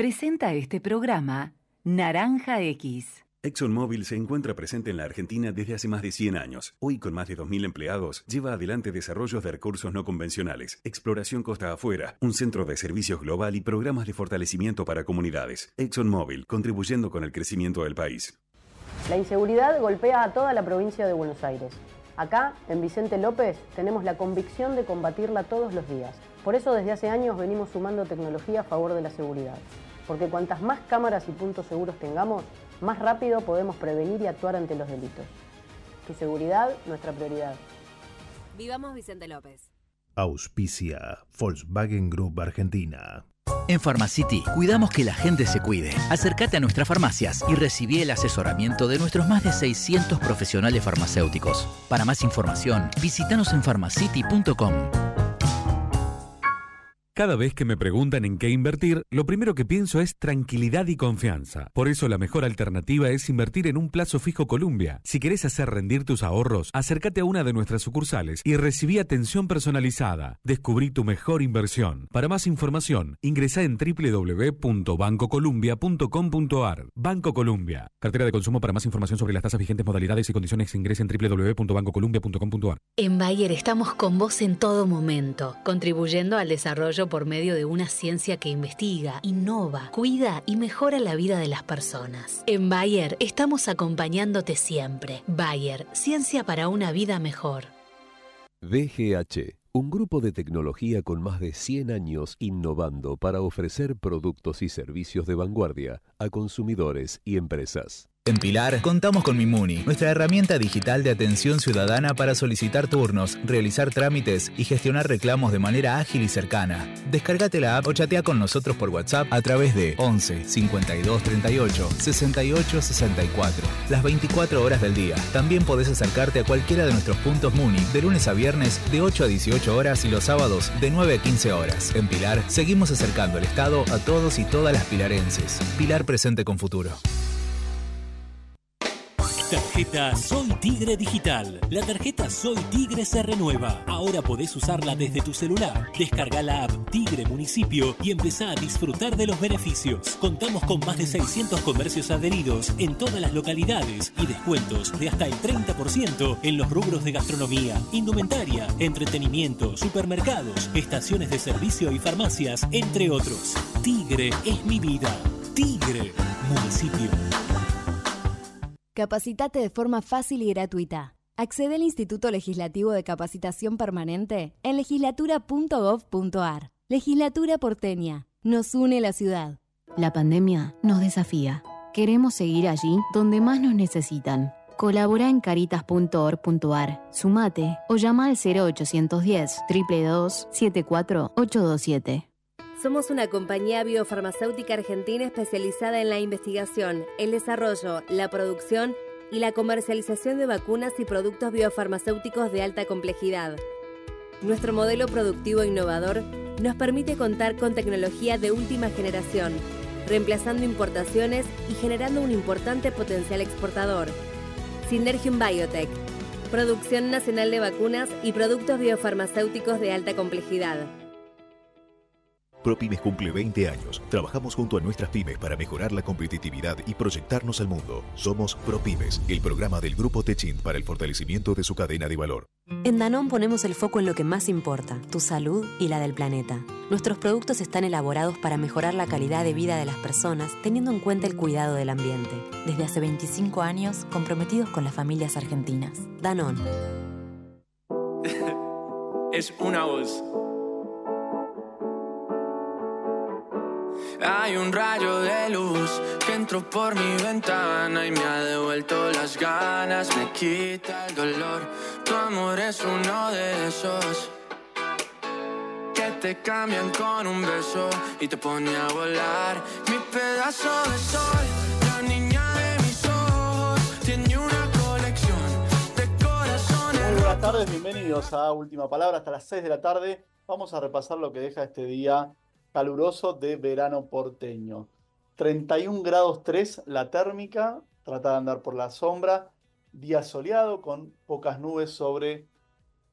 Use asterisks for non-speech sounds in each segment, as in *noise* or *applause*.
presenta este programa Naranja X. ExxonMobil se encuentra presente en la Argentina desde hace más de 100 años. Hoy, con más de 2.000 empleados, lleva adelante desarrollos de recursos no convencionales, exploración costa afuera, un centro de servicios global y programas de fortalecimiento para comunidades. ExxonMobil, contribuyendo con el crecimiento del país. La inseguridad golpea a toda la provincia de Buenos Aires. Acá, en Vicente López, tenemos la convicción de combatirla todos los días. Por eso desde hace años venimos sumando tecnología a favor de la seguridad. Porque cuantas más cámaras y puntos seguros tengamos, más rápido podemos prevenir y actuar ante los delitos. Tu seguridad, nuestra prioridad. Vivamos Vicente López. Auspicia Volkswagen Group Argentina. En Pharmacity cuidamos que la gente se cuide. Acércate a nuestras farmacias y recibí el asesoramiento de nuestros más de 600 profesionales farmacéuticos. Para más información, visítanos en pharmacity.com. Cada vez que me preguntan en qué invertir, lo primero que pienso es tranquilidad y confianza. Por eso la mejor alternativa es invertir en un plazo fijo Columbia. Si querés hacer rendir tus ahorros, acércate a una de nuestras sucursales y recibí atención personalizada. Descubrí tu mejor inversión. Para más información, ingresa en www.bancocolumbia.com.ar. Banco Columbia. Cartera de consumo para más información sobre las tasas vigentes, modalidades y condiciones ingresa en www.bancocolumbia.com.ar. En Bayer estamos con vos en todo momento, contribuyendo al desarrollo por medio de una ciencia que investiga, innova, cuida y mejora la vida de las personas. En Bayer estamos acompañándote siempre. Bayer, ciencia para una vida mejor. DGH, un grupo de tecnología con más de 100 años innovando para ofrecer productos y servicios de vanguardia a consumidores y empresas. En Pilar contamos con Mimuni, nuestra herramienta digital de atención ciudadana para solicitar turnos, realizar trámites y gestionar reclamos de manera ágil y cercana. Descárgate la app o chatea con nosotros por WhatsApp a través de 11 52 38 68 64. Las 24 horas del día. También podés acercarte a cualquiera de nuestros puntos Muni de lunes a viernes de 8 a 18 horas y los sábados de 9 a 15 horas. En Pilar seguimos acercando el Estado a todos y todas las pilarenses. Pilar presente con futuro. Tarjeta Soy Tigre Digital. La tarjeta Soy Tigre se renueva. Ahora podés usarla desde tu celular. Descarga la app Tigre Municipio y empezá a disfrutar de los beneficios. Contamos con más de 600 comercios adheridos en todas las localidades y descuentos de hasta el 30% en los rubros de gastronomía, indumentaria, entretenimiento, supermercados, estaciones de servicio y farmacias, entre otros. Tigre es mi vida. Tigre Municipio. Capacitate de forma fácil y gratuita. Accede al Instituto Legislativo de Capacitación Permanente en legislatura.gov.ar. Legislatura porteña. Nos une la ciudad. La pandemia nos desafía. Queremos seguir allí donde más nos necesitan. Colabora en caritas.org.ar, sumate o llama al 0810 322 74827. Somos una compañía biofarmacéutica argentina especializada en la investigación, el desarrollo, la producción y la comercialización de vacunas y productos biofarmacéuticos de alta complejidad. Nuestro modelo productivo innovador nos permite contar con tecnología de última generación, reemplazando importaciones y generando un importante potencial exportador. Synergium Biotech, producción nacional de vacunas y productos biofarmacéuticos de alta complejidad. ProPymes cumple 20 años. Trabajamos junto a nuestras pymes para mejorar la competitividad y proyectarnos al mundo. Somos ProPymes, el programa del Grupo Techint para el fortalecimiento de su cadena de valor. En Danón ponemos el foco en lo que más importa, tu salud y la del planeta. Nuestros productos están elaborados para mejorar la calidad de vida de las personas teniendo en cuenta el cuidado del ambiente. Desde hace 25 años, comprometidos con las familias argentinas. Danón. *laughs* es una voz. Hay un rayo de luz que entró por mi ventana y me ha devuelto las ganas, me quita el dolor. Tu amor es uno de esos que te cambian con un beso y te pone a volar. Mi pedazo de sol, la niña de mis ojos, tiene una colección de corazones. Muy buenas tardes, bienvenidos a Última Palabra hasta las 6 de la tarde. Vamos a repasar lo que deja este día caluroso de verano porteño. 31 grados 3 la térmica, trata de andar por la sombra, día soleado con pocas nubes sobre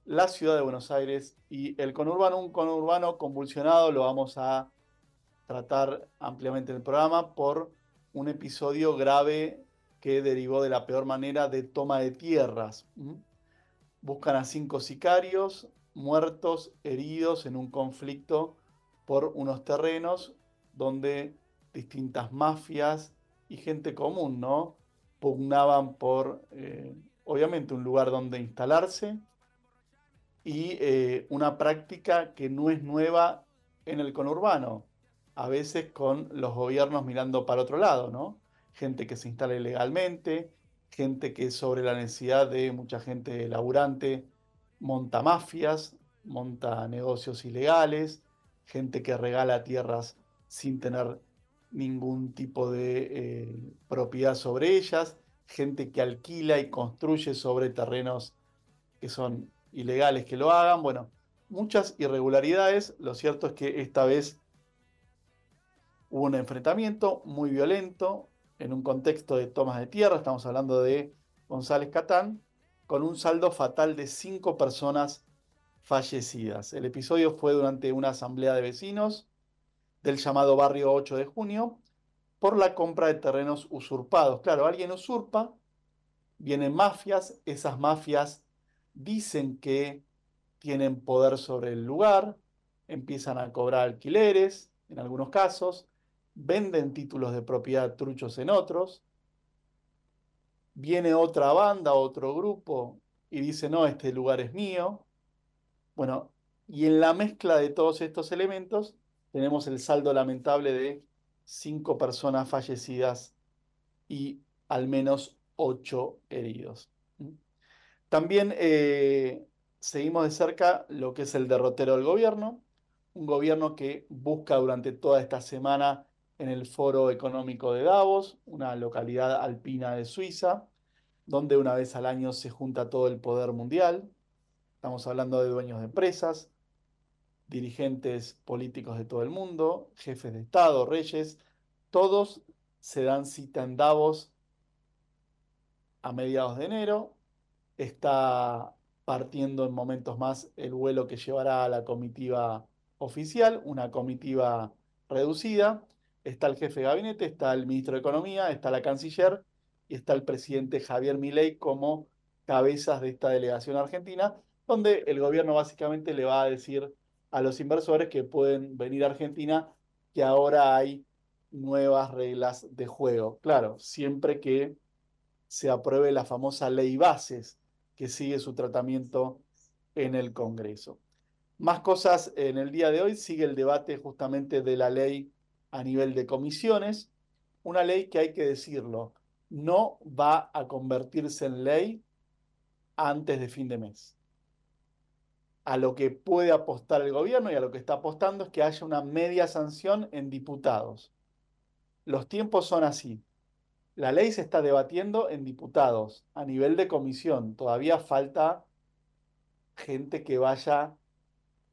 la ciudad de Buenos Aires y el conurbano, un conurbano convulsionado, lo vamos a tratar ampliamente en el programa por un episodio grave que derivó de la peor manera de toma de tierras. Buscan a cinco sicarios muertos, heridos en un conflicto por unos terrenos donde distintas mafias y gente común, ¿no? Pugnaban por, eh, obviamente, un lugar donde instalarse y eh, una práctica que no es nueva en el conurbano, a veces con los gobiernos mirando para otro lado, ¿no? Gente que se instala ilegalmente, gente que sobre la necesidad de mucha gente laburante monta mafias, monta negocios ilegales, gente que regala tierras sin tener ningún tipo de eh, propiedad sobre ellas, gente que alquila y construye sobre terrenos que son ilegales que lo hagan. Bueno, muchas irregularidades. Lo cierto es que esta vez hubo un enfrentamiento muy violento en un contexto de tomas de tierra. Estamos hablando de González Catán, con un saldo fatal de cinco personas fallecidas. El episodio fue durante una asamblea de vecinos del llamado barrio 8 de junio por la compra de terrenos usurpados. Claro, alguien usurpa, vienen mafias, esas mafias dicen que tienen poder sobre el lugar, empiezan a cobrar alquileres, en algunos casos, venden títulos de propiedad truchos en otros, viene otra banda, otro grupo y dice, no, este lugar es mío. Bueno, y en la mezcla de todos estos elementos tenemos el saldo lamentable de cinco personas fallecidas y al menos ocho heridos. También eh, seguimos de cerca lo que es el derrotero del gobierno, un gobierno que busca durante toda esta semana en el Foro Económico de Davos, una localidad alpina de Suiza, donde una vez al año se junta todo el poder mundial. Estamos hablando de dueños de empresas, dirigentes políticos de todo el mundo, jefes de Estado, reyes, todos se dan cita en Davos a mediados de enero. Está partiendo en momentos más el vuelo que llevará a la comitiva oficial, una comitiva reducida. Está el jefe de gabinete, está el ministro de Economía, está la canciller y está el presidente Javier Milei como cabezas de esta delegación argentina, donde el gobierno básicamente le va a decir a los inversores que pueden venir a Argentina, que ahora hay nuevas reglas de juego. Claro, siempre que se apruebe la famosa ley bases que sigue su tratamiento en el Congreso. Más cosas en el día de hoy, sigue el debate justamente de la ley a nivel de comisiones, una ley que hay que decirlo, no va a convertirse en ley antes de fin de mes a lo que puede apostar el gobierno y a lo que está apostando es que haya una media sanción en diputados. Los tiempos son así. La ley se está debatiendo en diputados a nivel de comisión. Todavía falta gente que vaya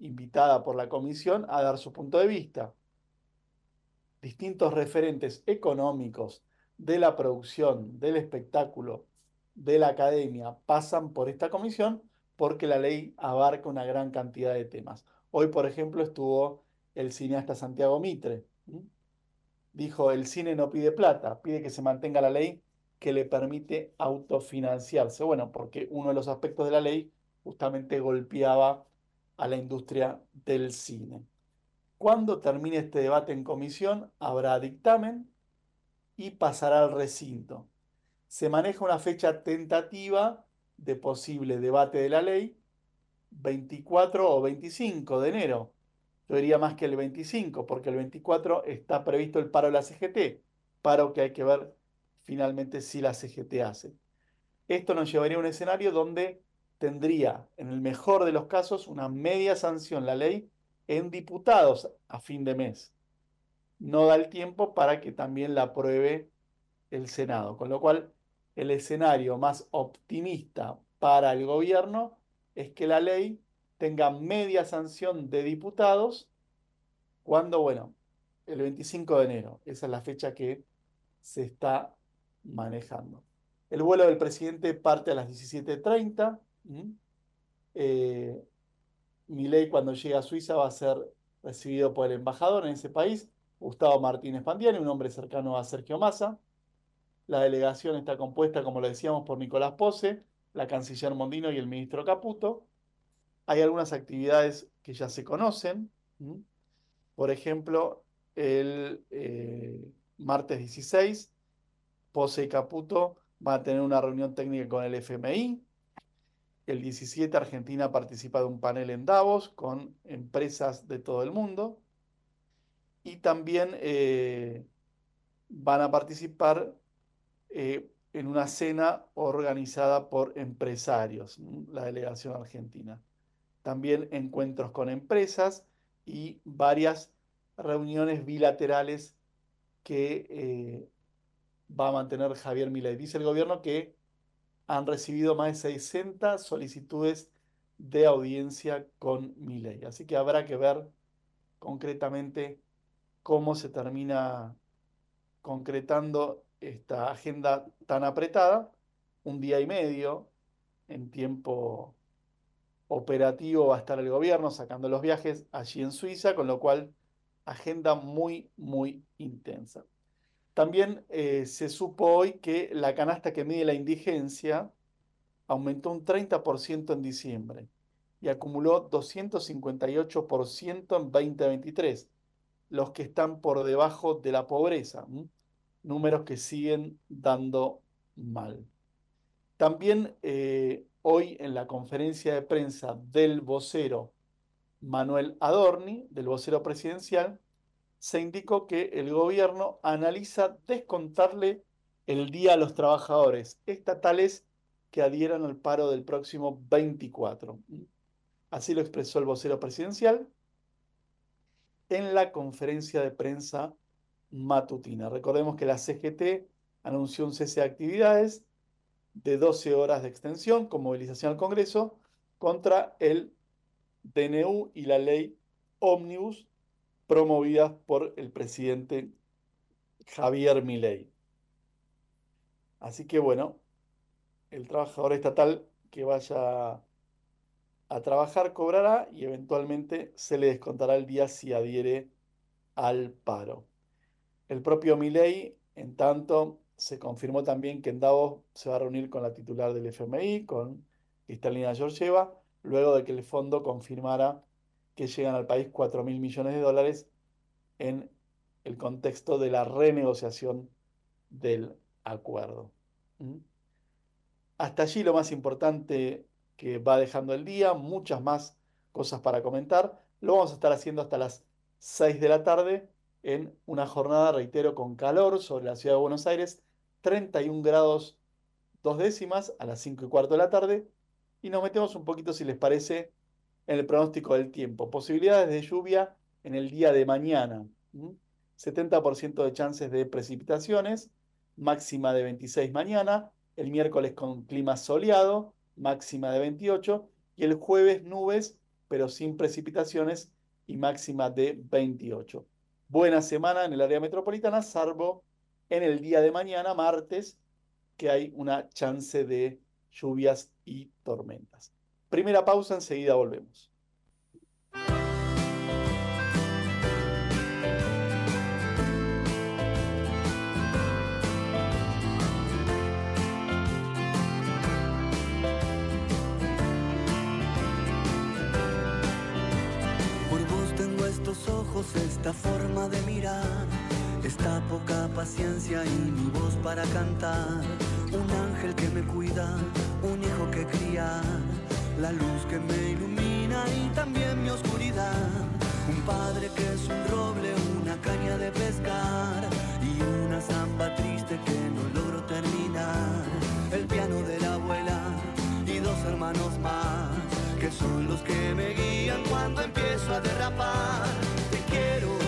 invitada por la comisión a dar su punto de vista. Distintos referentes económicos de la producción, del espectáculo, de la academia pasan por esta comisión porque la ley abarca una gran cantidad de temas. Hoy, por ejemplo, estuvo el cineasta Santiago Mitre. Dijo, el cine no pide plata, pide que se mantenga la ley que le permite autofinanciarse. Bueno, porque uno de los aspectos de la ley justamente golpeaba a la industria del cine. Cuando termine este debate en comisión, habrá dictamen y pasará al recinto. Se maneja una fecha tentativa de posible debate de la ley 24 o 25 de enero. Yo diría más que el 25, porque el 24 está previsto el paro de la CGT, paro que hay que ver finalmente si la CGT hace. Esto nos llevaría a un escenario donde tendría, en el mejor de los casos, una media sanción la ley en diputados a fin de mes. No da el tiempo para que también la apruebe el Senado, con lo cual el escenario más optimista para el gobierno es que la ley tenga media sanción de diputados cuando, bueno, el 25 de enero, esa es la fecha que se está manejando. El vuelo del presidente parte a las 17.30. Eh, mi ley cuando llegue a Suiza va a ser recibido por el embajador en ese país, Gustavo Martínez Pandiani, un hombre cercano a Sergio Massa. La delegación está compuesta, como lo decíamos, por Nicolás Pose, la canciller Mondino y el ministro Caputo. Hay algunas actividades que ya se conocen. Por ejemplo, el eh, martes 16, Pose y Caputo van a tener una reunión técnica con el FMI. El 17, Argentina participa de un panel en Davos con empresas de todo el mundo. Y también eh, van a participar eh, en una cena organizada por empresarios, la delegación argentina. También encuentros con empresas y varias reuniones bilaterales que eh, va a mantener Javier Milei. Dice el gobierno que han recibido más de 60 solicitudes de audiencia con Milei. Así que habrá que ver concretamente cómo se termina concretando esta agenda tan apretada, un día y medio en tiempo operativo va a estar el gobierno sacando los viajes allí en Suiza, con lo cual agenda muy, muy intensa. También eh, se supo hoy que la canasta que mide la indigencia aumentó un 30% en diciembre y acumuló 258% en 2023, los que están por debajo de la pobreza, números que siguen dando mal. También eh, hoy en la conferencia de prensa del vocero Manuel Adorni, del vocero presidencial, se indicó que el gobierno analiza descontarle el día a los trabajadores estatales que adhieran al paro del próximo 24. Así lo expresó el vocero presidencial en la conferencia de prensa matutina. Recordemos que la CGT anunció un cese de actividades de 12 horas de extensión con movilización al Congreso contra el DNU y la ley Omnibus promovidas por el presidente Javier Milei. Así que bueno, el trabajador estatal que vaya a trabajar cobrará y eventualmente se le descontará el día si adhiere al paro. El propio Milei, en tanto, se confirmó también que en Davos se va a reunir con la titular del FMI, con Cristalina Georgieva, luego de que el fondo confirmara que llegan al país 4 mil millones de dólares en el contexto de la renegociación del acuerdo. ¿Mm? Hasta allí lo más importante que va dejando el día, muchas más cosas para comentar. Lo vamos a estar haciendo hasta las 6 de la tarde en una jornada, reitero, con calor sobre la ciudad de Buenos Aires, 31 grados dos décimas a las 5 y cuarto de la tarde. Y nos metemos un poquito, si les parece, en el pronóstico del tiempo. Posibilidades de lluvia en el día de mañana. 70% de chances de precipitaciones, máxima de 26 mañana, el miércoles con clima soleado, máxima de 28, y el jueves nubes, pero sin precipitaciones y máxima de 28. Buena semana en el área metropolitana, salvo en el día de mañana, martes, que hay una chance de lluvias y tormentas. Primera pausa, enseguida volvemos. Estos ojos, esta forma de mirar, esta poca paciencia y mi voz para cantar. Un ángel que me cuida, un hijo que cría la luz que me ilumina y también mi oscuridad. Un padre que es un roble, una caña de pescar y una zamba triste que no logro terminar. El piano de la abuela y dos hermanos más que son los que me guían cuando empiezo a derrapar. Te quiero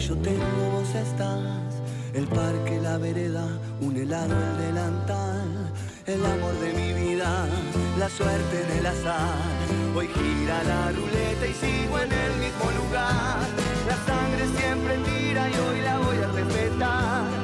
yo tengo vos estás. El parque, la vereda, un helado, el delantal. El amor de mi vida, la suerte en el azar. Hoy gira la ruleta y sigo en el mismo lugar. La sangre siempre tira y hoy la voy a respetar.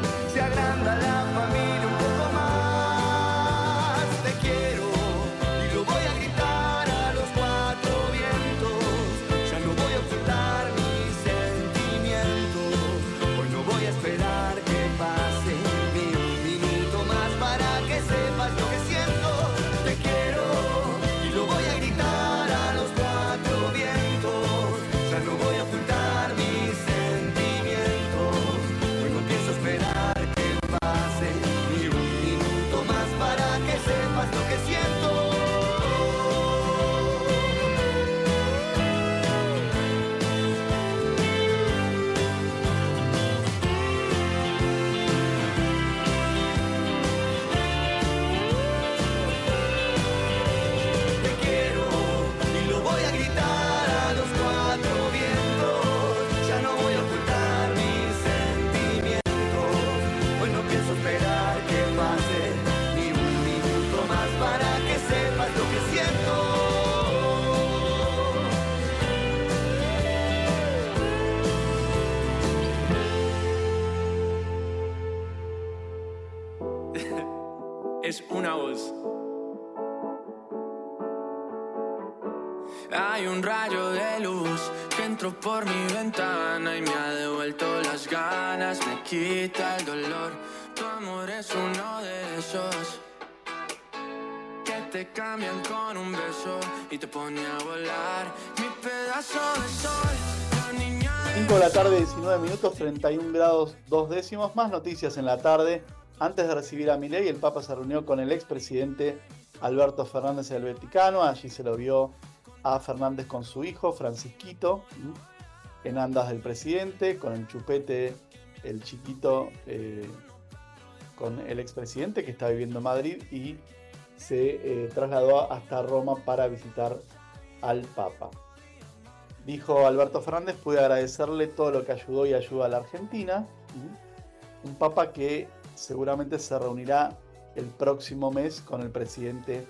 Entró por mi ventana y me ha devuelto las ganas, me quita el dolor. Tu amor es uno de esos que te cambian con un beso y te pone a volar. Mi pedazo de sol, la niña 5 de la tarde, 19 minutos, 31 grados 2 décimos. Más noticias en la tarde. Antes de recibir a Milei, el Papa se reunió con el expresidente Alberto Fernández del Vaticano. Allí se lo vio a Fernández con su hijo, Francisquito, en andas del presidente, con el chupete, el chiquito, eh, con el expresidente que está viviendo en Madrid y se eh, trasladó hasta Roma para visitar al Papa. Dijo Alberto Fernández, pude agradecerle todo lo que ayudó y ayuda a la Argentina. Un Papa que seguramente se reunirá el próximo mes con el presidente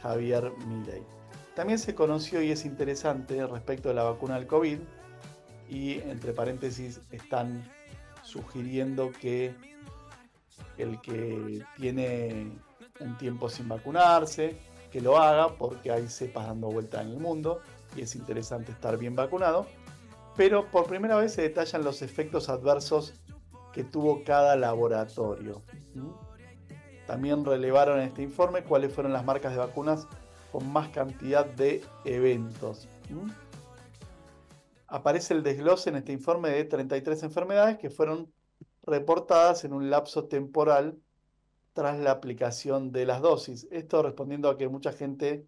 Javier Milei. También se conoció y es interesante respecto de la vacuna del COVID y entre paréntesis están sugiriendo que el que tiene un tiempo sin vacunarse, que lo haga porque hay cepas dando vuelta en el mundo y es interesante estar bien vacunado. Pero por primera vez se detallan los efectos adversos que tuvo cada laboratorio. También relevaron en este informe cuáles fueron las marcas de vacunas con más cantidad de eventos. ¿Mm? Aparece el desglose en este informe de 33 enfermedades que fueron reportadas en un lapso temporal tras la aplicación de las dosis. Esto respondiendo a que mucha gente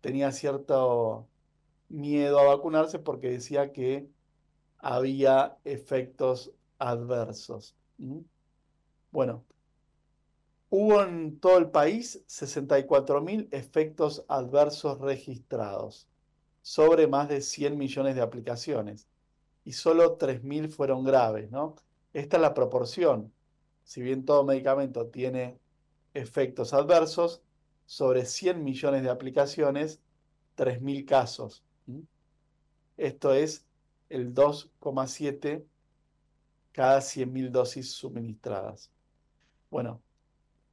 tenía cierto miedo a vacunarse porque decía que había efectos adversos. ¿Mm? Bueno, hubo en todo el país 64.000 efectos adversos registrados sobre más de 100 millones de aplicaciones y solo 3.000 fueron graves, ¿no? Esta es la proporción. Si bien todo medicamento tiene efectos adversos, sobre 100 millones de aplicaciones, 3.000 casos. Esto es el 2,7 cada 100.000 dosis suministradas. Bueno,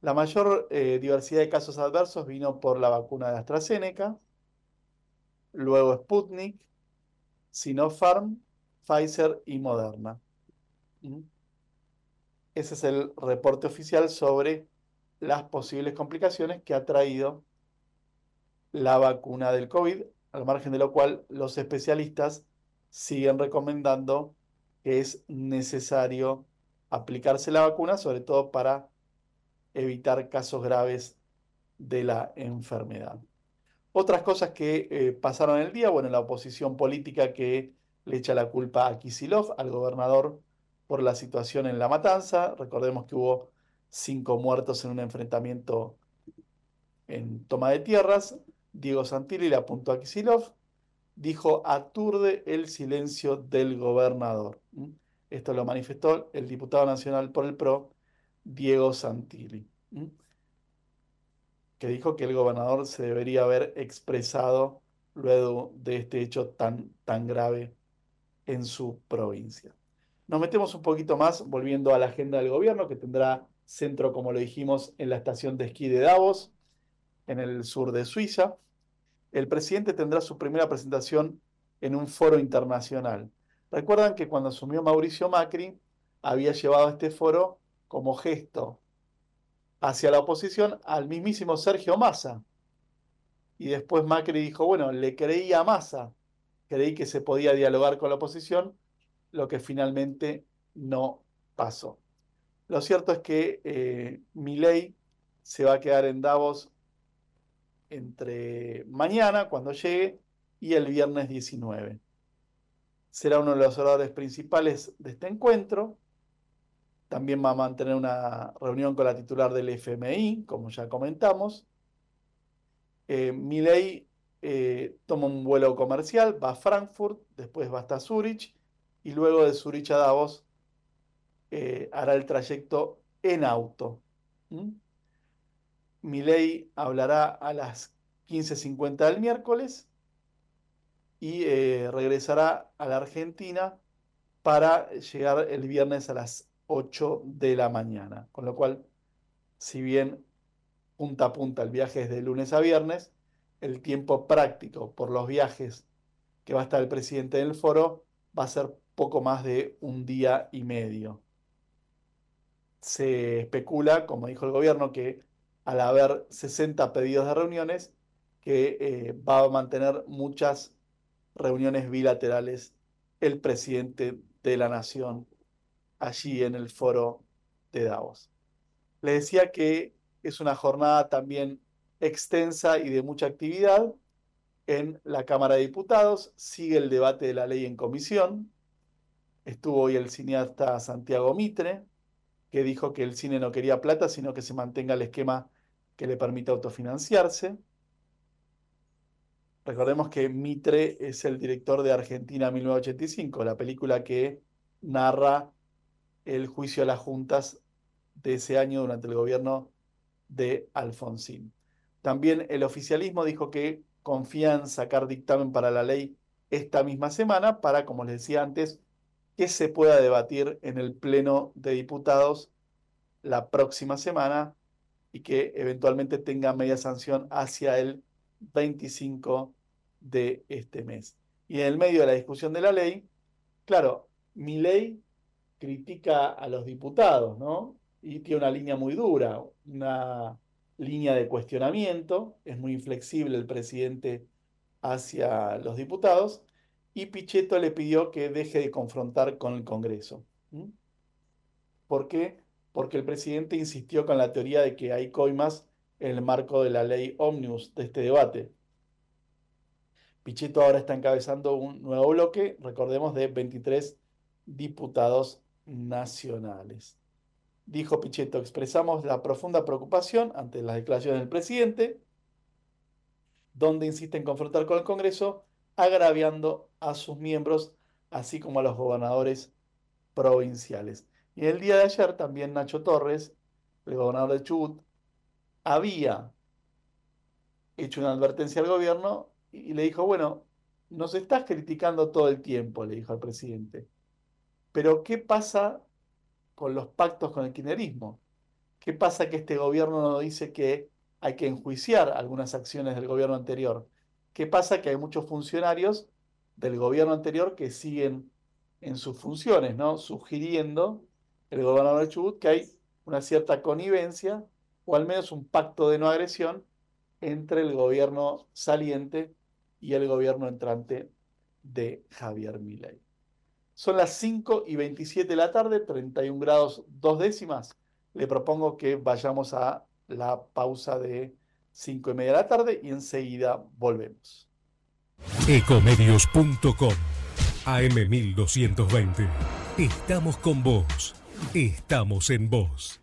la mayor eh, diversidad de casos adversos vino por la vacuna de AstraZeneca, luego Sputnik, Sinopharm, Pfizer y Moderna. ¿Mm? Ese es el reporte oficial sobre las posibles complicaciones que ha traído la vacuna del COVID, al margen de lo cual los especialistas siguen recomendando que es necesario aplicarse la vacuna, sobre todo para evitar casos graves de la enfermedad. Otras cosas que eh, pasaron el día, bueno, la oposición política que le echa la culpa a Kisilov, al gobernador, por la situación en La Matanza. Recordemos que hubo cinco muertos en un enfrentamiento en toma de tierras. Diego Santilli le apuntó a Kisilov, dijo aturde el silencio del gobernador. Esto lo manifestó el diputado nacional por el PRO, Diego Santilli, que dijo que el gobernador se debería haber expresado luego de este hecho tan, tan grave en su provincia. Nos metemos un poquito más volviendo a la agenda del gobierno, que tendrá centro, como lo dijimos, en la estación de esquí de Davos, en el sur de Suiza. El presidente tendrá su primera presentación en un foro internacional. Recuerdan que cuando asumió Mauricio Macri, había llevado este foro como gesto hacia la oposición al mismísimo Sergio Massa. Y después Macri dijo, bueno, le creí a Massa, creí que se podía dialogar con la oposición, lo que finalmente no pasó. Lo cierto es que eh, Milei se va a quedar en Davos entre mañana, cuando llegue, y el viernes 19. Será uno de los oradores principales de este encuentro. También va a mantener una reunión con la titular del FMI, como ya comentamos. Eh, eh, toma un vuelo comercial, va a Frankfurt, después va hasta Zurich y luego de Zurich a Davos eh, hará el trayecto en auto. Milei hablará a las 15.50 del miércoles y eh, regresará a la Argentina para llegar el viernes a las 8 de la mañana. Con lo cual, si bien punta a punta el viaje es de lunes a viernes, el tiempo práctico por los viajes que va a estar el presidente en el foro va a ser poco más de un día y medio. Se especula, como dijo el gobierno, que al haber 60 pedidos de reuniones, que eh, va a mantener muchas reuniones bilaterales el presidente de la nación allí en el foro de Davos. Le decía que es una jornada también extensa y de mucha actividad en la Cámara de Diputados. Sigue el debate de la ley en comisión. Estuvo hoy el cineasta Santiago Mitre, que dijo que el cine no quería plata, sino que se mantenga el esquema que le permita autofinanciarse. Recordemos que Mitre es el director de Argentina 1985, la película que narra el juicio a las juntas de ese año durante el gobierno de Alfonsín. También el oficialismo dijo que confía en sacar dictamen para la ley esta misma semana para, como les decía antes, que se pueda debatir en el Pleno de Diputados la próxima semana y que eventualmente tenga media sanción hacia el 25 de este mes. Y en el medio de la discusión de la ley, claro, mi ley critica a los diputados, ¿no? Y tiene una línea muy dura, una línea de cuestionamiento, es muy inflexible el presidente hacia los diputados, y Pichetto le pidió que deje de confrontar con el Congreso. ¿Por qué? Porque el presidente insistió con la teoría de que hay coimas en el marco de la ley Omnibus de este debate. Pichetto ahora está encabezando un nuevo bloque, recordemos, de 23 diputados nacionales. Dijo Pichetto, expresamos la profunda preocupación ante las declaraciones del presidente, donde insiste en confrontar con el Congreso, agraviando a sus miembros, así como a los gobernadores provinciales. Y el día de ayer también Nacho Torres, el gobernador de Chubut, había hecho una advertencia al gobierno y le dijo, bueno, nos estás criticando todo el tiempo, le dijo al presidente. Pero ¿qué pasa con los pactos con el kirchnerismo? ¿Qué pasa que este gobierno no dice que hay que enjuiciar algunas acciones del gobierno anterior? ¿Qué pasa que hay muchos funcionarios del gobierno anterior que siguen en sus funciones, ¿no? Sugiriendo el gobernador de Chubut que hay una cierta connivencia o al menos un pacto de no agresión entre el gobierno saliente y el gobierno entrante de Javier Milei. Son las 5 y 27 de la tarde, 31 grados dos décimas. Le propongo que vayamos a la pausa de 5 y media de la tarde y enseguida volvemos. Ecomedios.com AM1220. Estamos con vos. Estamos en vos.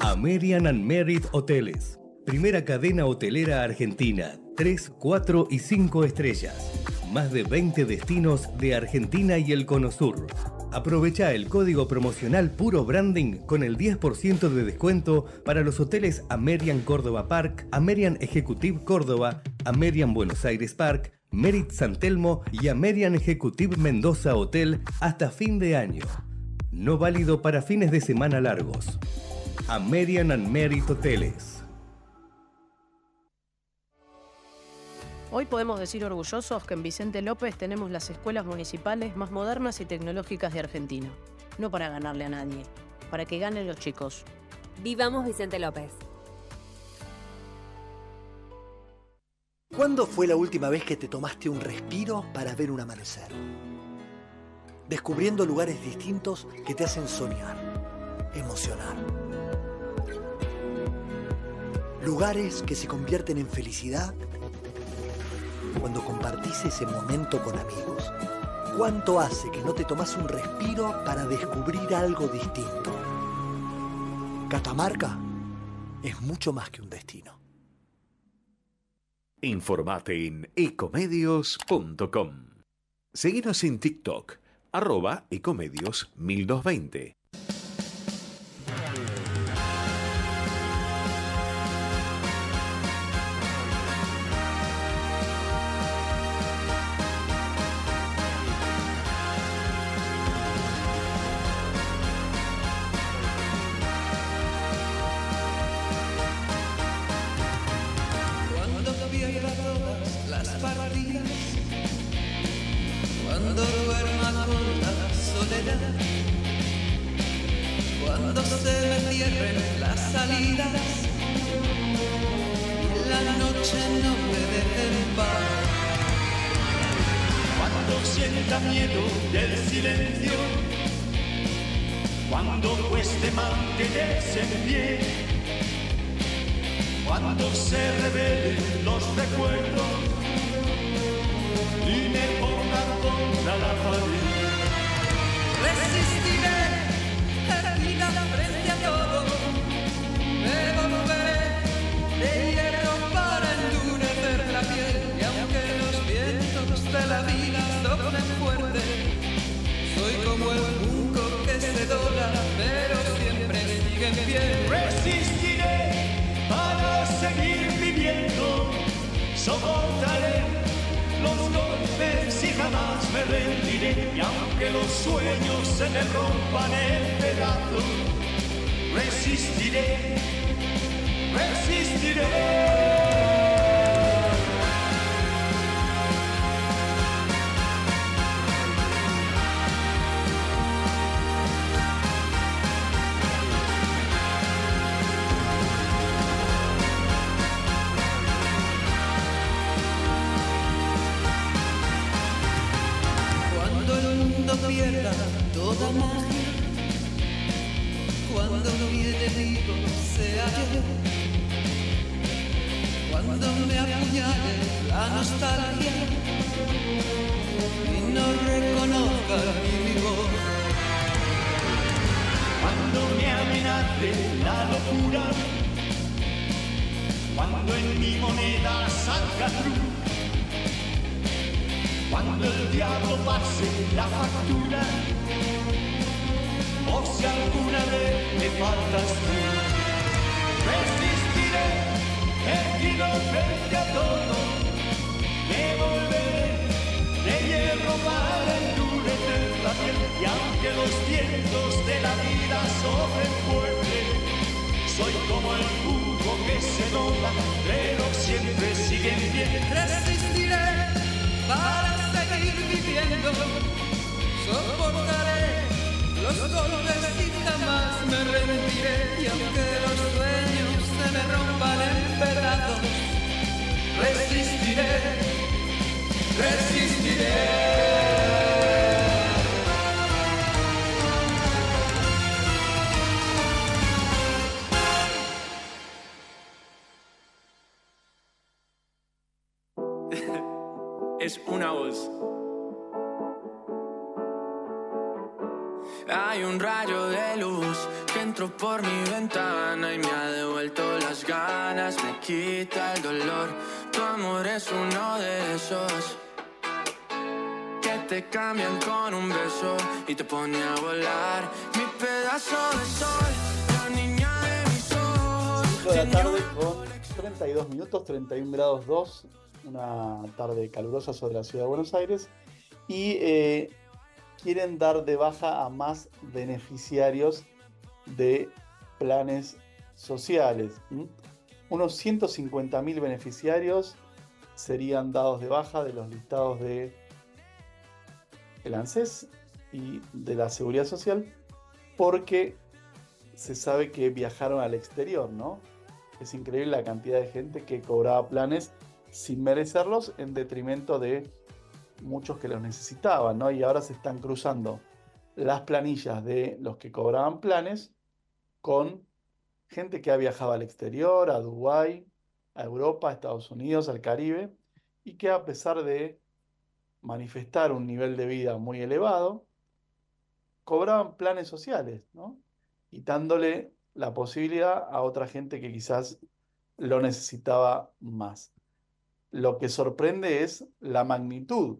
American and Merit Hoteles Primera cadena hotelera argentina. 3, 4 y 5 estrellas. Más de 20 destinos de Argentina y el Cono Sur. Aprovecha el código promocional Puro Branding con el 10% de descuento para los hoteles Amerian Córdoba Park, Amerian Executive Córdoba, Amerian Buenos Aires Park, Merit San Telmo y Amerian Executive Mendoza Hotel hasta fin de año. No válido para fines de semana largos. Amerian and Merit Hoteles. Hoy podemos decir orgullosos que en Vicente López tenemos las escuelas municipales más modernas y tecnológicas de Argentina. No para ganarle a nadie, para que ganen los chicos. Vivamos Vicente López. ¿Cuándo fue la última vez que te tomaste un respiro para ver un amanecer? Descubriendo lugares distintos que te hacen soñar, emocionar. Lugares que se convierten en felicidad cuando compartís ese momento con amigos. ¿Cuánto hace que no te tomas un respiro para descubrir algo distinto? Catamarca es mucho más que un destino. Informate en ecomedios.com. Seguinos en TikTok, arroba ecomedios 1220. Es una voz. Hay un rayo de luz que entró por mi ventana y me ha devuelto las ganas, me quita el dolor. Tu amor es uno de esos te cambian con un beso y te pone a volar. Mi pedazo de sol, la niña de mis ojos. 5 de la tarde con 32 minutos, 31 grados 2, una tarde calurosa sobre la ciudad de Buenos Aires. Y eh, quieren dar de baja a más beneficiarios de planes sociales. ¿m? Unos 150.000 beneficiarios serían dados de baja de los listados de el ANSES y de la Seguridad Social porque se sabe que viajaron al exterior, ¿no? Es increíble la cantidad de gente que cobraba planes sin merecerlos en detrimento de muchos que los necesitaban, ¿no? Y ahora se están cruzando las planillas de los que cobraban planes con gente que ha viajado al exterior, a Dubái, a Europa, a Estados Unidos, al Caribe, y que a pesar de manifestar un nivel de vida muy elevado, cobraban planes sociales, ¿no? Y dándole la posibilidad a otra gente que quizás lo necesitaba más. Lo que sorprende es la magnitud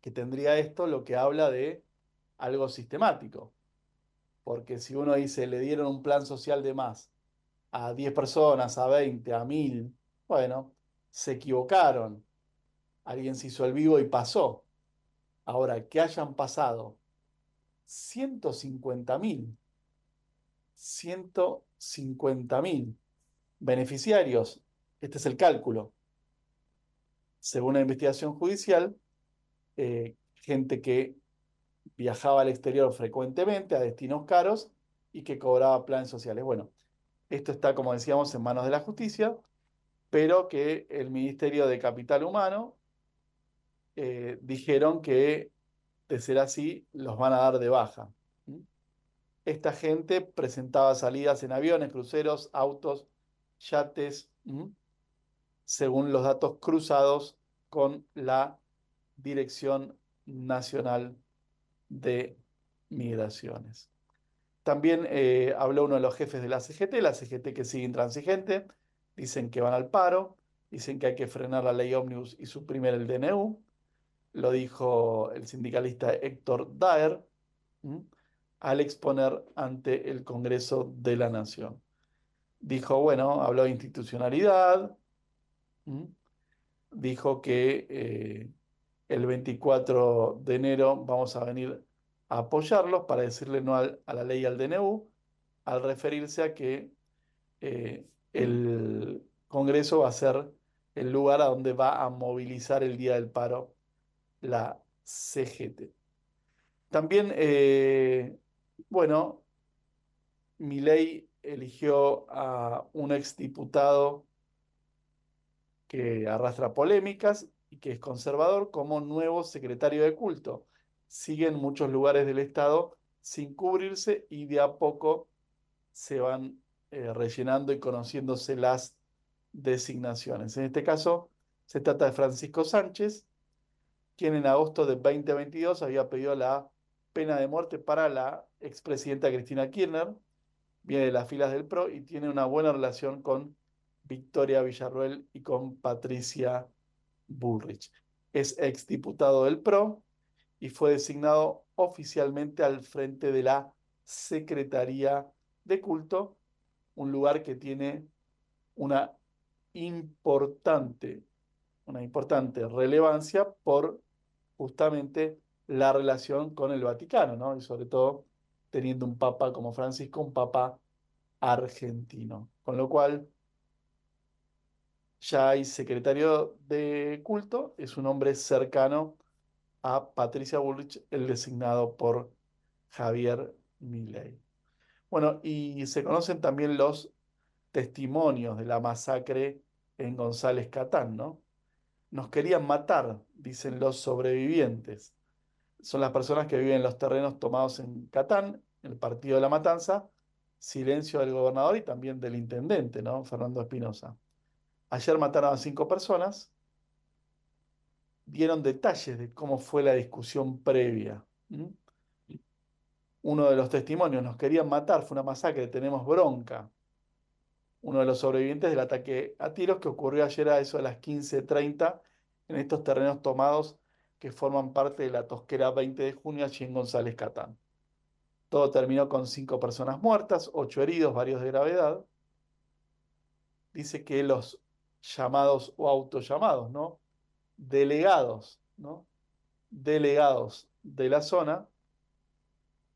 que tendría esto, lo que habla de algo sistemático. Porque si uno dice, le dieron un plan social de más a 10 personas, a 20, a 1000, bueno, se equivocaron. Alguien se hizo el vivo y pasó. Ahora, que hayan pasado 150 mil, 150 mil beneficiarios, este es el cálculo, según la investigación judicial, eh, gente que viajaba al exterior frecuentemente a destinos caros y que cobraba planes sociales. Bueno, esto está, como decíamos, en manos de la justicia, pero que el Ministerio de Capital Humano eh, dijeron que, de ser así, los van a dar de baja. Esta gente presentaba salidas en aviones, cruceros, autos, yates. Según los datos cruzados con la Dirección Nacional de Migraciones. También eh, habló uno de los jefes de la CGT, la CGT que sigue intransigente, dicen que van al paro, dicen que hay que frenar la ley ómnibus y suprimir el DNU, lo dijo el sindicalista Héctor Daer, al exponer ante el Congreso de la Nación. Dijo, bueno, habló de institucionalidad. Dijo que eh, el 24 de enero vamos a venir a apoyarlos para decirle no a la ley al DNU, al referirse a que eh, el Congreso va a ser el lugar a donde va a movilizar el día del paro la CGT. También, eh, bueno, Milei eligió a un exdiputado que arrastra polémicas y que es conservador como nuevo secretario de culto. Sigue en muchos lugares del Estado sin cubrirse y de a poco se van eh, rellenando y conociéndose las designaciones. En este caso, se trata de Francisco Sánchez, quien en agosto de 2022 había pedido la pena de muerte para la expresidenta Cristina Kirchner, viene de las filas del PRO y tiene una buena relación con Victoria Villarruel y con Patricia Bullrich. Es exdiputado del PRO y fue designado oficialmente al frente de la Secretaría de Culto, un lugar que tiene una importante, una importante relevancia por justamente la relación con el Vaticano, ¿no? Y sobre todo teniendo un papa como Francisco, un papa argentino. Con lo cual, ya hay secretario de culto, es un hombre cercano a Patricia Bullrich, el designado por Javier Milei. Bueno, y se conocen también los testimonios de la masacre en González Catán, ¿no? Nos querían matar, dicen los sobrevivientes. Son las personas que viven en los terrenos tomados en Catán, el partido de la Matanza, silencio del gobernador y también del intendente, ¿no? Fernando Espinosa. Ayer mataron a cinco personas, dieron detalles de cómo fue la discusión previa. Uno de los testimonios, nos querían matar, fue una masacre, tenemos bronca. Uno de los sobrevivientes del ataque a tiros que ocurrió ayer a eso de las 15:30 en estos terrenos tomados que forman parte de la tosquera 20 de junio allí en González Catán. Todo terminó con cinco personas muertas, ocho heridos, varios de gravedad. Dice que los llamados o autollamados, ¿no? Delegados, ¿no? Delegados de la zona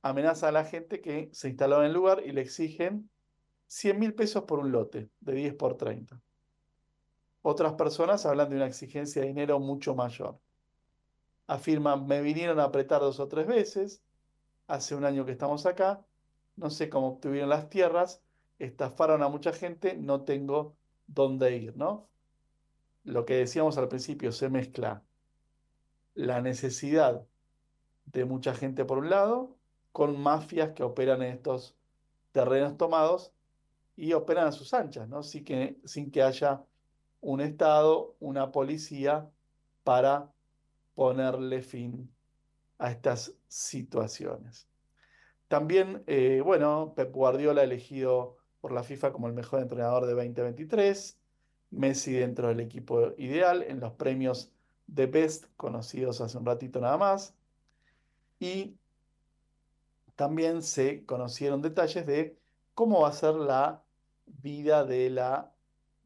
amenazan a la gente que se instaló en el lugar y le exigen 100 mil pesos por un lote de 10 por 30. Otras personas hablan de una exigencia de dinero mucho mayor. Afirman, me vinieron a apretar dos o tres veces, hace un año que estamos acá, no sé cómo obtuvieron las tierras, estafaron a mucha gente, no tengo dónde ir, ¿no? Lo que decíamos al principio, se mezcla la necesidad de mucha gente por un lado, con mafias que operan en estos terrenos tomados y operan a sus anchas, ¿no? Sin que, sin que haya un Estado, una policía para ponerle fin a estas situaciones. También, eh, bueno, Pep Guardiola elegido por la FIFA como el mejor entrenador de 2023, Messi dentro del equipo ideal en los premios de Best conocidos hace un ratito nada más, y también se conocieron detalles de cómo va a ser la vida de la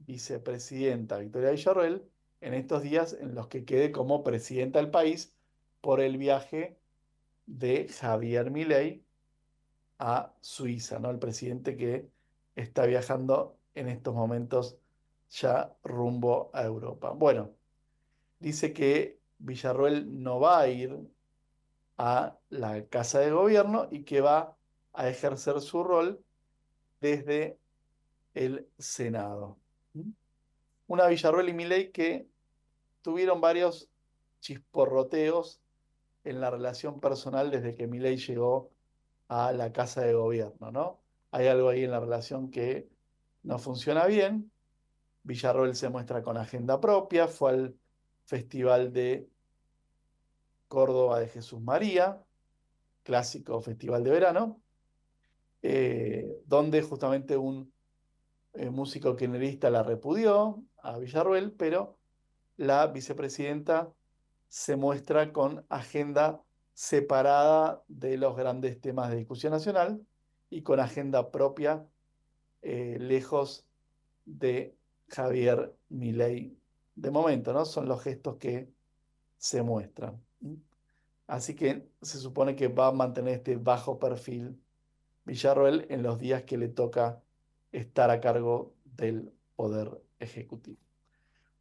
vicepresidenta Victoria Villarroel en estos días en los que quede como presidenta del país por el viaje de Javier Milei a Suiza, ¿no? El presidente que está viajando en estos momentos ya rumbo a Europa. Bueno, dice que Villarroel no va a ir a la Casa de Gobierno y que va a ejercer su rol desde el Senado. Una Villarroel y Milei que tuvieron varios chisporroteos en la relación personal desde que Milei llegó a la Casa de Gobierno, ¿no? Hay algo ahí en la relación que no funciona bien. Villarroel se muestra con agenda propia, fue al Festival de Córdoba de Jesús María, clásico festival de verano, eh, donde justamente un eh, músico kirchnerista la repudió a Villarruel, pero la vicepresidenta se muestra con agenda separada de los grandes temas de discusión nacional y con agenda propia, eh, lejos de Javier Milei. De momento, ¿no? Son los gestos que se muestran. Así que se supone que va a mantener este bajo perfil Villarroel en los días que le toca estar a cargo del Poder Ejecutivo.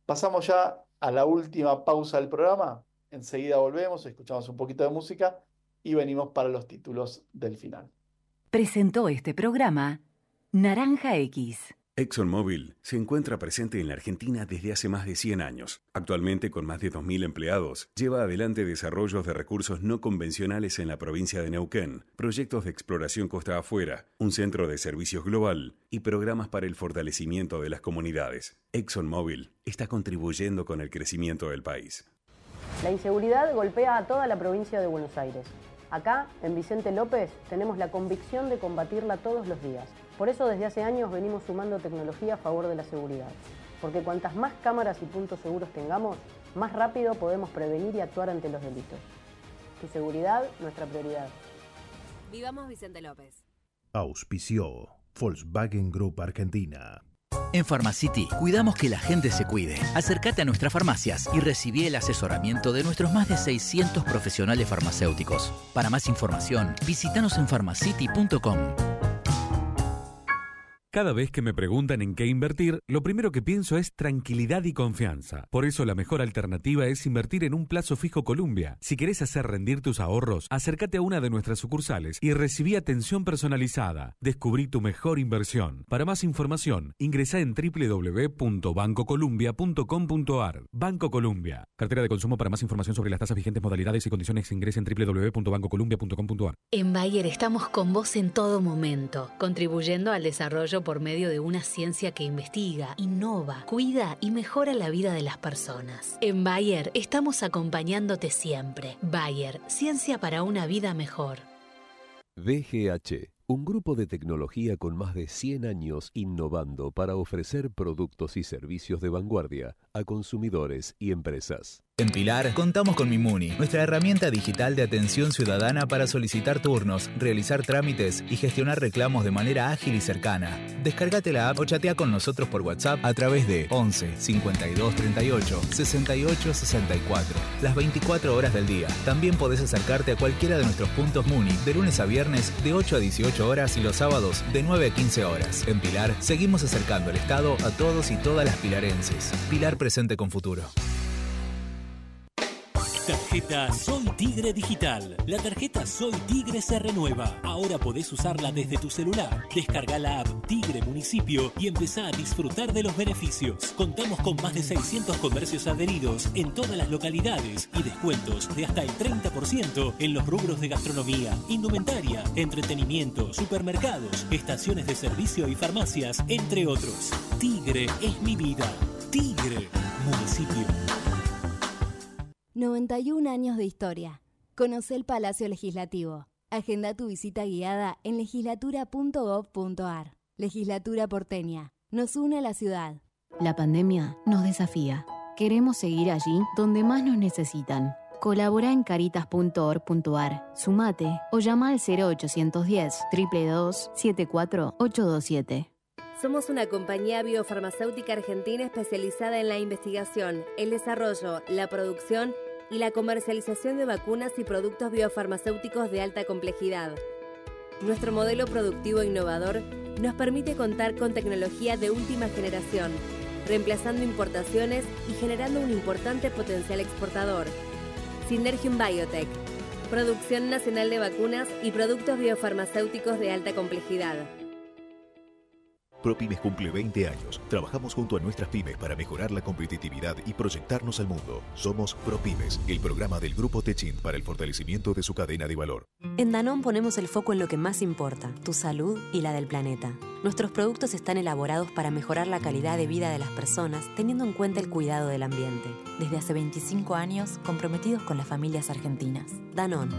Pasamos ya a la última pausa del programa. Enseguida volvemos, escuchamos un poquito de música y venimos para los títulos del final. Presentó este programa Naranja X. ExxonMobil se encuentra presente en la Argentina desde hace más de 100 años. Actualmente, con más de 2.000 empleados, lleva adelante desarrollos de recursos no convencionales en la provincia de Neuquén, proyectos de exploración costa afuera, un centro de servicios global y programas para el fortalecimiento de las comunidades. ExxonMobil está contribuyendo con el crecimiento del país. La inseguridad golpea a toda la provincia de Buenos Aires. Acá, en Vicente López, tenemos la convicción de combatirla todos los días. Por eso desde hace años venimos sumando tecnología a favor de la seguridad. Porque cuantas más cámaras y puntos seguros tengamos, más rápido podemos prevenir y actuar ante los delitos. Tu seguridad, nuestra prioridad. Vivamos Vicente López. Auspició Volkswagen Group Argentina. En Pharmacity cuidamos que la gente se cuide. Acércate a nuestras farmacias y recibí el asesoramiento de nuestros más de 600 profesionales farmacéuticos. Para más información, visítanos en pharmacity.com. Cada vez que me preguntan en qué invertir, lo primero que pienso es tranquilidad y confianza. Por eso la mejor alternativa es invertir en un plazo fijo Columbia. Si querés hacer rendir tus ahorros, acércate a una de nuestras sucursales y recibí atención personalizada. Descubrí tu mejor inversión. Para más información, ingresa en www.bancocolumbia.com.ar. Banco Columbia. Cartera de consumo para más información sobre las tasas vigentes, modalidades y condiciones ingresa en www.bancocolumbia.com.ar. En Bayer estamos con vos en todo momento, contribuyendo al desarrollo por medio de una ciencia que investiga, innova, cuida y mejora la vida de las personas. En Bayer estamos acompañándote siempre. Bayer, ciencia para una vida mejor. VGH, un grupo de tecnología con más de 100 años innovando para ofrecer productos y servicios de vanguardia a consumidores y empresas. En Pilar contamos con Mimuni, nuestra herramienta digital de atención ciudadana para solicitar turnos, realizar trámites y gestionar reclamos de manera ágil y cercana. Descárgate la app o chatea con nosotros por WhatsApp a través de 11 52 38 68 64, las 24 horas del día. También podés acercarte a cualquiera de nuestros puntos Muni de lunes a viernes de 8 a 18 horas y los sábados de 9 a 15 horas. En Pilar seguimos acercando el Estado a todos y todas las pilarenses. Pilar presente con futuro. Tarjeta Soy Tigre Digital. La tarjeta Soy Tigre se renueva. Ahora podés usarla desde tu celular. Descarga la app Tigre Municipio y empezá a disfrutar de los beneficios. Contamos con más de 600 comercios adheridos en todas las localidades y descuentos de hasta el 30% en los rubros de gastronomía, indumentaria, entretenimiento, supermercados, estaciones de servicio y farmacias, entre otros. Tigre es mi vida. Tigre Municipio. 91 años de historia. Conoce el Palacio Legislativo. Agenda tu visita guiada en legislatura.gov.ar. Legislatura porteña. Nos une a la ciudad. La pandemia nos desafía. Queremos seguir allí donde más nos necesitan. Colabora en caritas.org.ar, sumate o llama al 0810 322 74827. Somos una compañía biofarmacéutica argentina especializada en la investigación, el desarrollo, la producción y la comercialización de vacunas y productos biofarmacéuticos de alta complejidad. Nuestro modelo productivo innovador nos permite contar con tecnología de última generación, reemplazando importaciones y generando un importante potencial exportador. Synergium Biotech, producción nacional de vacunas y productos biofarmacéuticos de alta complejidad. ProPymes cumple 20 años. Trabajamos junto a nuestras pymes para mejorar la competitividad y proyectarnos al mundo. Somos ProPymes, el programa del Grupo Techint para el fortalecimiento de su cadena de valor. En Danón ponemos el foco en lo que más importa, tu salud y la del planeta. Nuestros productos están elaborados para mejorar la calidad de vida de las personas teniendo en cuenta el cuidado del ambiente. Desde hace 25 años, comprometidos con las familias argentinas. Danón.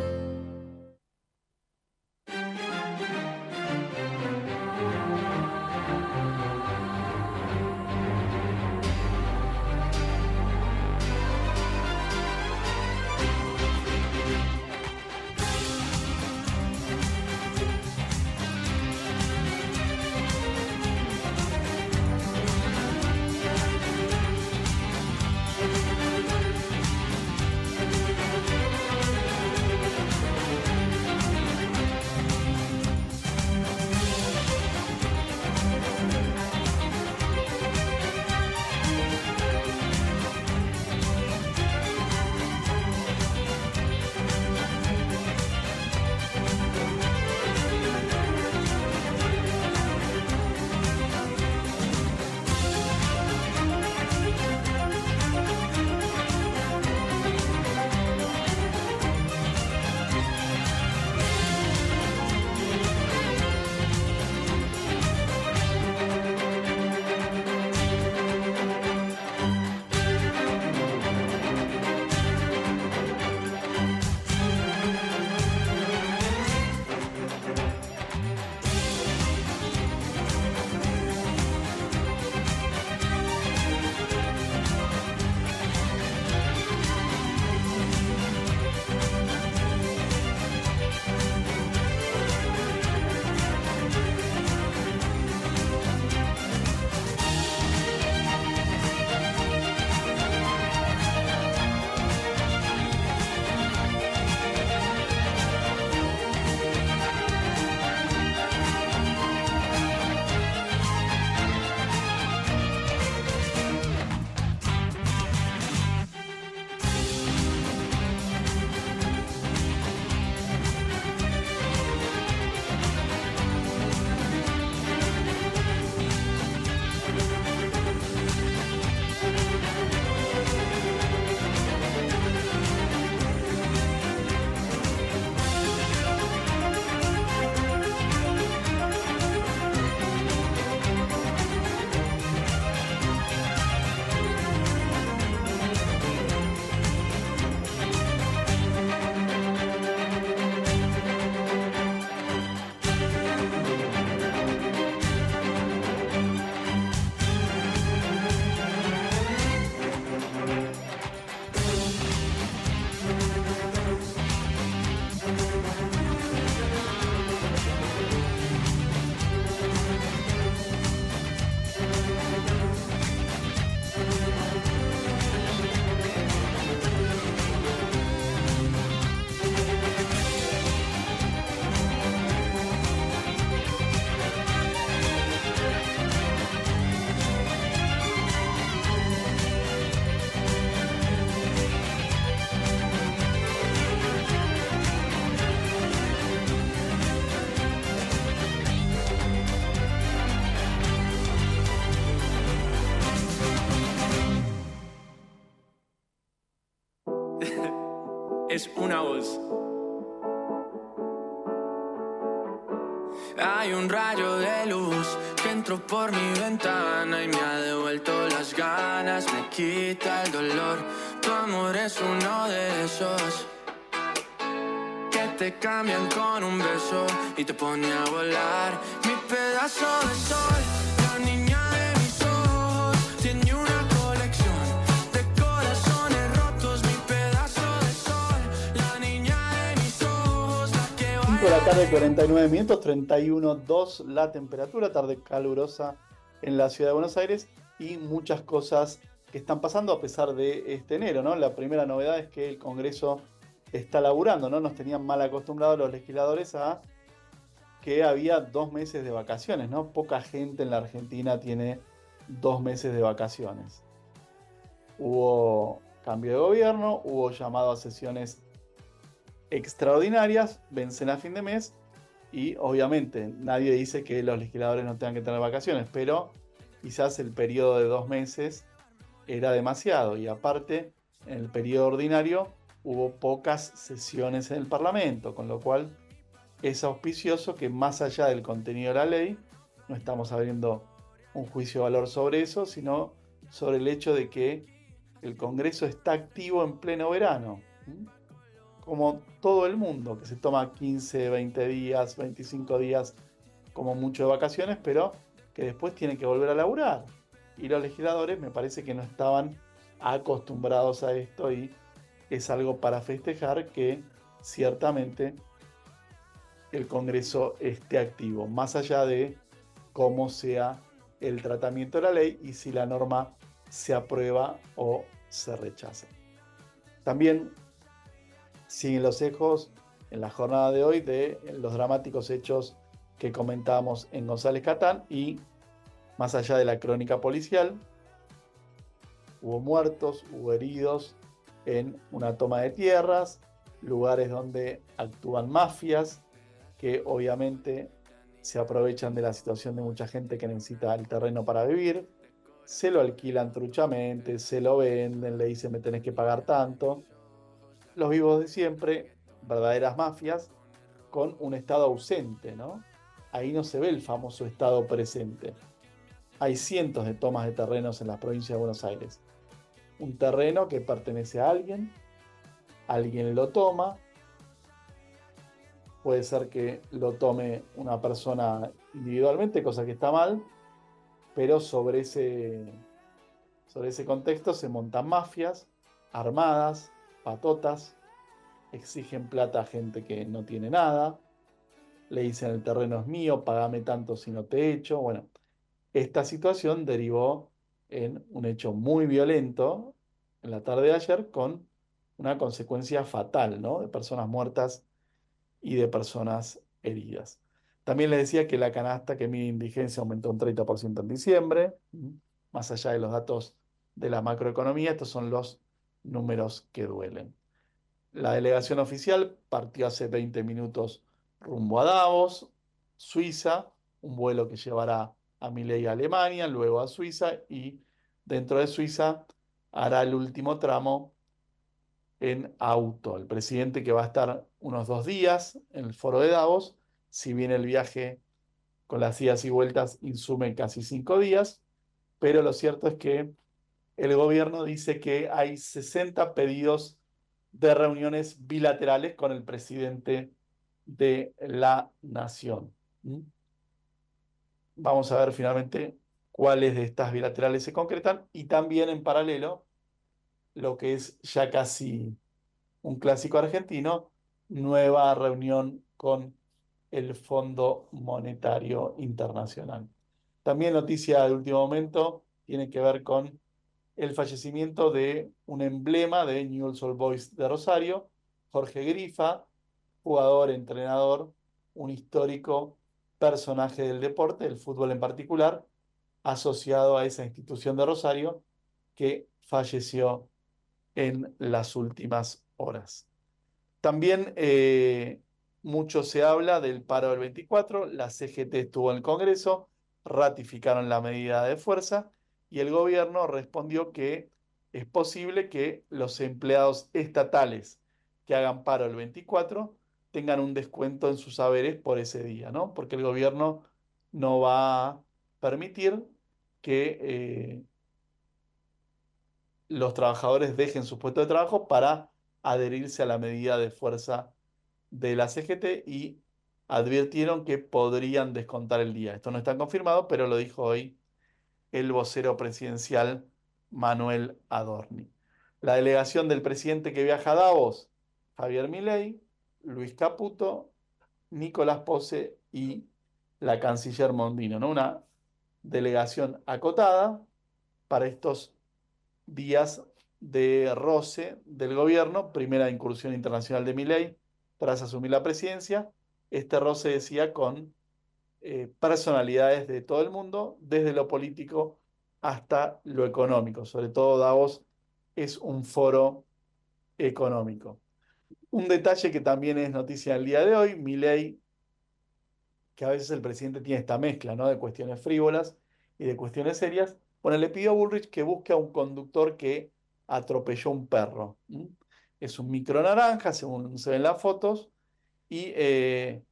Hay un rayo de luz que entró por mi ventana y me ha devuelto las ganas, me quita el dolor. Tu amor es uno de esos que te cambian con un beso y te pone a volar. Mi pedazo de sol, tarde, 49 minutos, 31.2 la temperatura, tarde calurosa en la ciudad de Buenos Aires y muchas cosas que están pasando a pesar de este enero, ¿no? La primera novedad es que el Congreso está laburando, ¿no? Nos tenían mal acostumbrados los legisladores a que había dos meses de vacaciones, ¿no? Poca gente en la Argentina tiene dos meses de vacaciones. Hubo cambio de gobierno, hubo llamado a sesiones extraordinarias, vencen a fin de mes y obviamente nadie dice que los legisladores no tengan que tener vacaciones, pero quizás el periodo de dos meses era demasiado y aparte en el periodo ordinario hubo pocas sesiones en el Parlamento, con lo cual es auspicioso que más allá del contenido de la ley, no estamos abriendo un juicio de valor sobre eso, sino sobre el hecho de que el Congreso está activo en pleno verano. Como todo el mundo, que se toma 15, 20 días, 25 días como mucho de vacaciones, pero que después tiene que volver a laburar. Y los legisladores me parece que no estaban acostumbrados a esto y es algo para festejar que ciertamente el Congreso esté activo, más allá de cómo sea el tratamiento de la ley y si la norma se aprueba o se rechaza. También siguen los ecos en la jornada de hoy de los dramáticos hechos que comentábamos en González Catán y más allá de la crónica policial, hubo muertos, hubo heridos en una toma de tierras, lugares donde actúan mafias que obviamente se aprovechan de la situación de mucha gente que necesita el terreno para vivir, se lo alquilan truchamente, se lo venden, le dicen me tenés que pagar tanto. Los vivos de siempre, verdaderas mafias, con un Estado ausente, ¿no? Ahí no se ve el famoso Estado presente. Hay cientos de tomas de terrenos en la provincia de Buenos Aires. Un terreno que pertenece a alguien, alguien lo toma, puede ser que lo tome una persona individualmente, cosa que está mal, pero sobre ese, sobre ese contexto se montan mafias armadas, patotas, exigen plata a gente que no tiene nada, le dicen el terreno es mío, pagame tanto si no te echo. Bueno, esta situación derivó en un hecho muy violento en la tarde de ayer con una consecuencia fatal, ¿no? De personas muertas y de personas heridas. También les decía que la canasta que mide indigencia aumentó un 30% en diciembre, más allá de los datos de la macroeconomía, estos son los números que duelen. La delegación oficial partió hace 20 minutos rumbo a Davos, Suiza, un vuelo que llevará a Milei a Alemania, luego a Suiza y dentro de Suiza hará el último tramo en auto. El presidente que va a estar unos dos días en el foro de Davos, si bien el viaje con las idas y vueltas insume casi cinco días, pero lo cierto es que el gobierno dice que hay 60 pedidos de reuniones bilaterales con el presidente de la nación. ¿Mm? Vamos a ver finalmente cuáles de estas bilaterales se concretan y también en paralelo lo que es ya casi un clásico argentino, nueva reunión con el Fondo Monetario Internacional. También noticia de último momento tiene que ver con el fallecimiento de un emblema de Newell's Old Boys de Rosario, Jorge Grifa, jugador, entrenador, un histórico personaje del deporte, del fútbol en particular, asociado a esa institución de Rosario que falleció en las últimas horas. También eh, mucho se habla del paro del 24, la CGT estuvo en el Congreso, ratificaron la medida de fuerza y el gobierno respondió que es posible que los empleados estatales que hagan paro el 24 tengan un descuento en sus saberes por ese día, ¿no? Porque el gobierno no va a permitir que eh, los trabajadores dejen su puesto de trabajo para adherirse a la medida de fuerza de la CGT y advirtieron que podrían descontar el día. Esto no está confirmado, pero lo dijo hoy el vocero presidencial Manuel Adorni. La delegación del presidente que viaja a Davos, Javier Milei, Luis Caputo, Nicolás Pose y la canciller Mondino, ¿no? Una delegación acotada para estos días de roce del gobierno, primera incursión internacional de Milei tras asumir la presidencia. Este roce decía con eh, personalidades de todo el mundo, desde lo político hasta lo económico. Sobre todo Davos es un foro económico. Un detalle que también es noticia el día de hoy, Milei, que a veces el presidente tiene esta mezcla ¿no? de cuestiones frívolas y de cuestiones serias. Bueno, le pidió a Bullrich que busque a un conductor que atropelló un perro. Es un micro naranja, según se ven las fotos, y eh,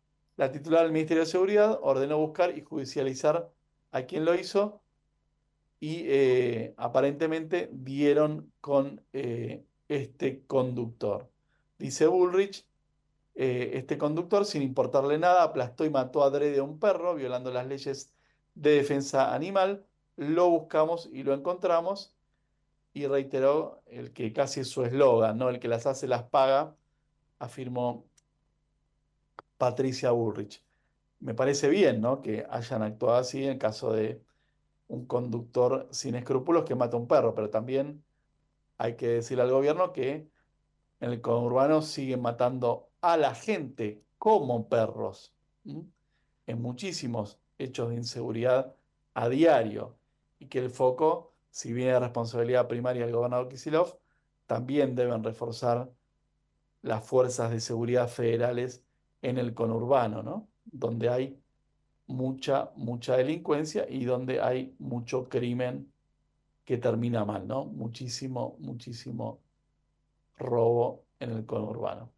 la titular del Ministerio de Seguridad ordenó buscar y judicializar a quien lo hizo y eh, aparentemente dieron con eh, este conductor. Dice Bullrich, este conductor, sin importarle nada, aplastó y mató a Drede a un perro, violando las leyes de defensa animal. Lo buscamos y lo encontramos y reiteró el que casi es su eslogan, ¿no? El que las hace las paga, afirmó Patricia Bullrich. Me parece bien, ¿no? Que hayan actuado así en caso de un conductor sin escrúpulos que mata a un perro, pero también hay que decirle al gobierno que en el conurbano siguen matando a la gente como perros, en muchísimos hechos de inseguridad a diario, y que el foco si bien es responsabilidad primaria del gobernador Kisilov, también deben reforzar las fuerzas de seguridad federales en el conurbano, ¿no? Donde hay mucha, mucha delincuencia y donde hay mucho crimen que termina mal, ¿no? Muchísimo, muchísimo robo en el conurbano.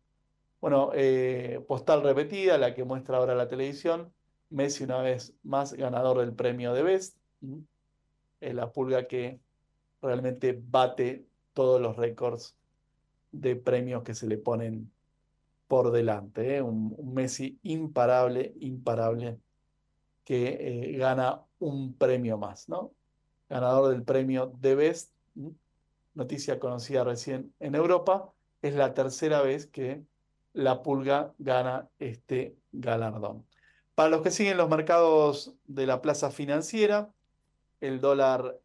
Bueno, eh, postal repetida, la que muestra ahora la televisión. Messi una vez más ganador del premio de Best la pulga que realmente bate todos los récords de premios que se le ponen por delante. ¿eh? Un, Messi imparable, imparable, que eh, gana un premio más, ¿no? Ganador del premio de Best, noticia conocida recién en Europa, es la tercera vez que la pulga gana este galardón. Para los que siguen los mercados de la plaza financiera, el dólar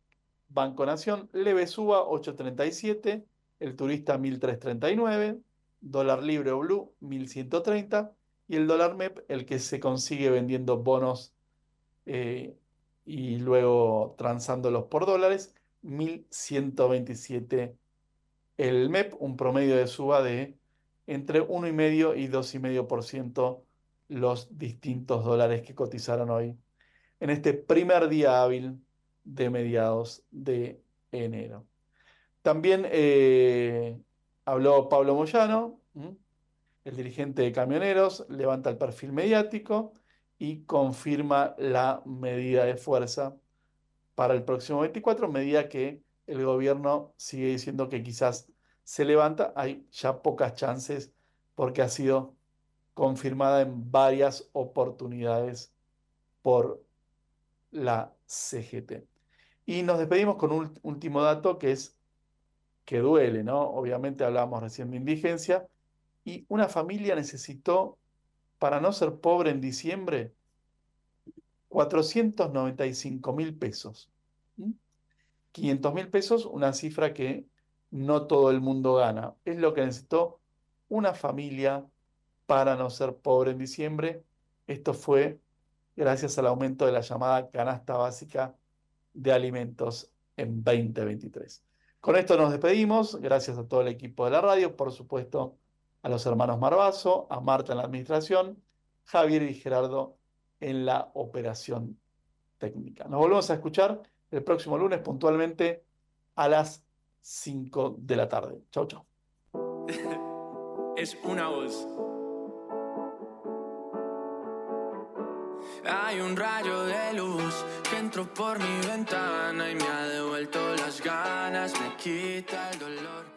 Banco Nación, leve suba 8.37, el turista 1.339, dólar libre o blue 1.130 y el dólar MEP, el que se consigue vendiendo bonos eh, y luego transándolos por dólares, 1.127 el MEP, un promedio de suba de entre 1,5 y 2,5% los distintos dólares que cotizaron hoy en este primer día hábil de mediados de enero. También eh, habló Pablo Moyano, el dirigente de camioneros, levanta el perfil mediático y confirma la medida de fuerza para el próximo 24, medida que el gobierno sigue diciendo que quizás se levanta. Hay ya pocas chances porque ha sido confirmada en varias oportunidades por la CGT. Y nos despedimos con un último dato que es que duele, ¿no? Obviamente hablábamos recién de indigencia y una familia necesitó, para no ser pobre en diciembre, 495 mil pesos. 500 mil pesos, una cifra que no todo el mundo gana. Es lo que necesitó una familia para no ser pobre en diciembre. Esto fue gracias al aumento de la llamada canasta básica de alimentos en 2023. Con esto nos despedimos. Gracias a todo el equipo de la radio, por supuesto a los hermanos Marbazo, a Marta en la administración, Javier y Gerardo en la operación técnica. Nos volvemos a escuchar el próximo lunes puntualmente a las 5 de la tarde. Chau, chau. *laughs* es una voz. Hay un rayo de luz por mi ventana y me ha devuelto las ganas, me quita el dolor.